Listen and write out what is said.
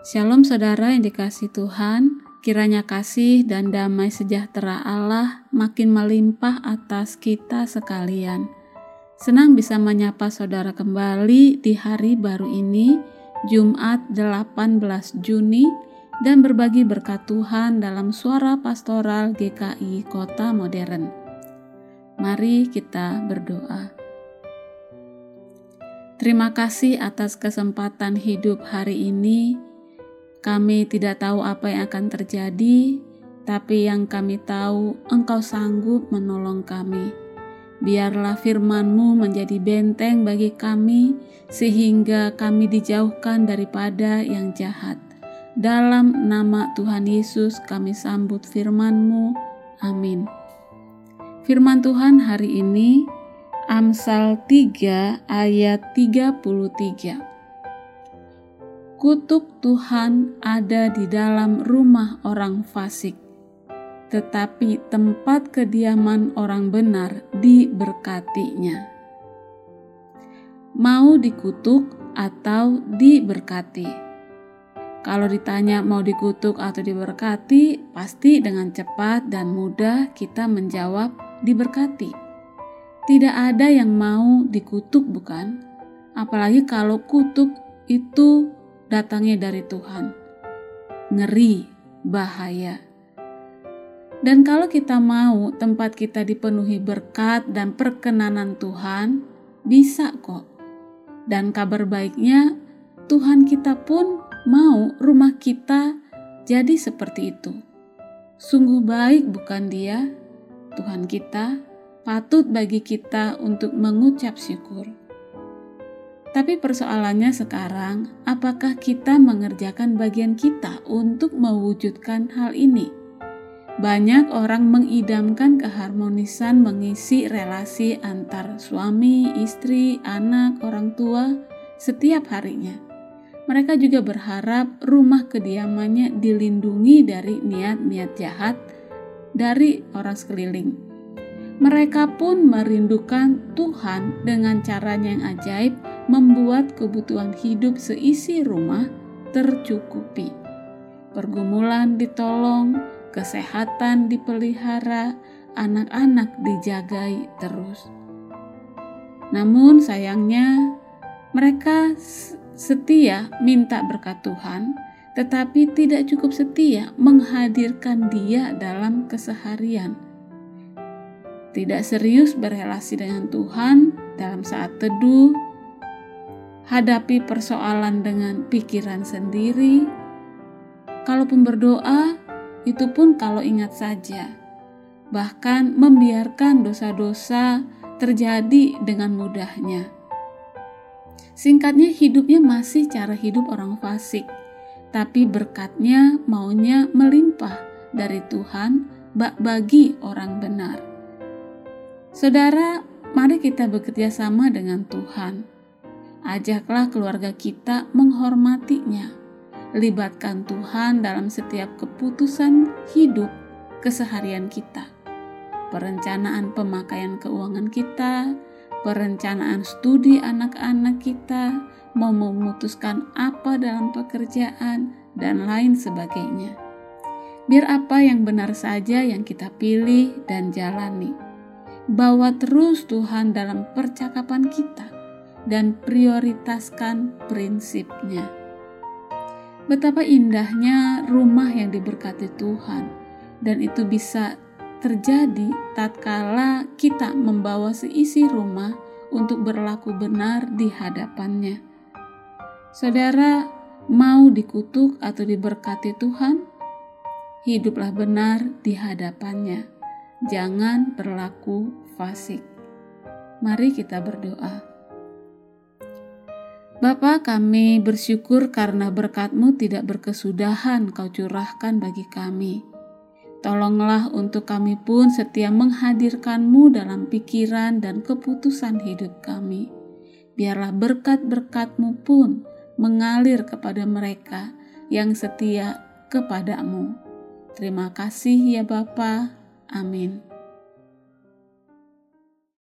Shalom saudara yang dikasih Tuhan, kiranya kasih dan damai sejahtera Allah makin melimpah atas kita sekalian. Senang bisa menyapa saudara kembali di hari baru ini, Jumat 18 Juni, dan berbagi berkat Tuhan dalam suara pastoral GKI Kota Modern. Mari kita berdoa. Terima kasih atas kesempatan hidup hari ini kami tidak tahu apa yang akan terjadi, tapi yang kami tahu Engkau sanggup menolong kami. Biarlah firman-Mu menjadi benteng bagi kami, sehingga kami dijauhkan daripada yang jahat. Dalam nama Tuhan Yesus kami sambut firman-Mu. Amin. Firman Tuhan hari ini, Amsal 3 ayat 33. Kutuk Tuhan ada di dalam rumah orang fasik, tetapi tempat kediaman orang benar diberkatinya. Mau dikutuk atau diberkati? Kalau ditanya mau dikutuk atau diberkati, pasti dengan cepat dan mudah kita menjawab diberkati. Tidak ada yang mau dikutuk, bukan? Apalagi kalau kutuk itu datangnya dari Tuhan. Ngeri, bahaya. Dan kalau kita mau tempat kita dipenuhi berkat dan perkenanan Tuhan, bisa kok. Dan kabar baiknya, Tuhan kita pun mau rumah kita jadi seperti itu. Sungguh baik bukan dia, Tuhan kita, patut bagi kita untuk mengucap syukur. Tapi persoalannya sekarang, apakah kita mengerjakan bagian kita untuk mewujudkan hal ini? Banyak orang mengidamkan keharmonisan mengisi relasi antar suami, istri, anak, orang tua setiap harinya. Mereka juga berharap rumah kediamannya dilindungi dari niat-niat jahat dari orang sekeliling. Mereka pun merindukan Tuhan dengan caranya yang ajaib membuat kebutuhan hidup seisi rumah tercukupi. Pergumulan ditolong, kesehatan dipelihara, anak-anak dijagai terus. Namun sayangnya mereka setia minta berkat Tuhan, tetapi tidak cukup setia menghadirkan Dia dalam keseharian. Tidak serius berrelasi dengan Tuhan dalam saat teduh, hadapi persoalan dengan pikiran sendiri. Kalaupun berdoa, itu pun kalau ingat saja. Bahkan membiarkan dosa-dosa terjadi dengan mudahnya. Singkatnya hidupnya masih cara hidup orang fasik, tapi berkatnya maunya melimpah dari Tuhan bagi orang benar. Saudara, mari kita bekerja sama dengan Tuhan Ajaklah keluarga kita menghormatinya. Libatkan Tuhan dalam setiap keputusan hidup keseharian kita. Perencanaan pemakaian keuangan kita, perencanaan studi anak-anak kita, mau memutuskan apa dalam pekerjaan, dan lain sebagainya. Biar apa yang benar saja yang kita pilih dan jalani. Bawa terus Tuhan dalam percakapan kita dan prioritaskan prinsipnya. Betapa indahnya rumah yang diberkati Tuhan, dan itu bisa terjadi tatkala kita membawa seisi rumah untuk berlaku benar di hadapannya. Saudara, mau dikutuk atau diberkati Tuhan? Hiduplah benar di hadapannya. Jangan berlaku fasik. Mari kita berdoa. Bapa kami bersyukur karena berkatmu tidak berkesudahan kau curahkan bagi kami. Tolonglah untuk kami pun setia menghadirkanmu dalam pikiran dan keputusan hidup kami. Biarlah berkat-berkatmu pun mengalir kepada mereka yang setia kepadamu. Terima kasih ya Bapa. Amin.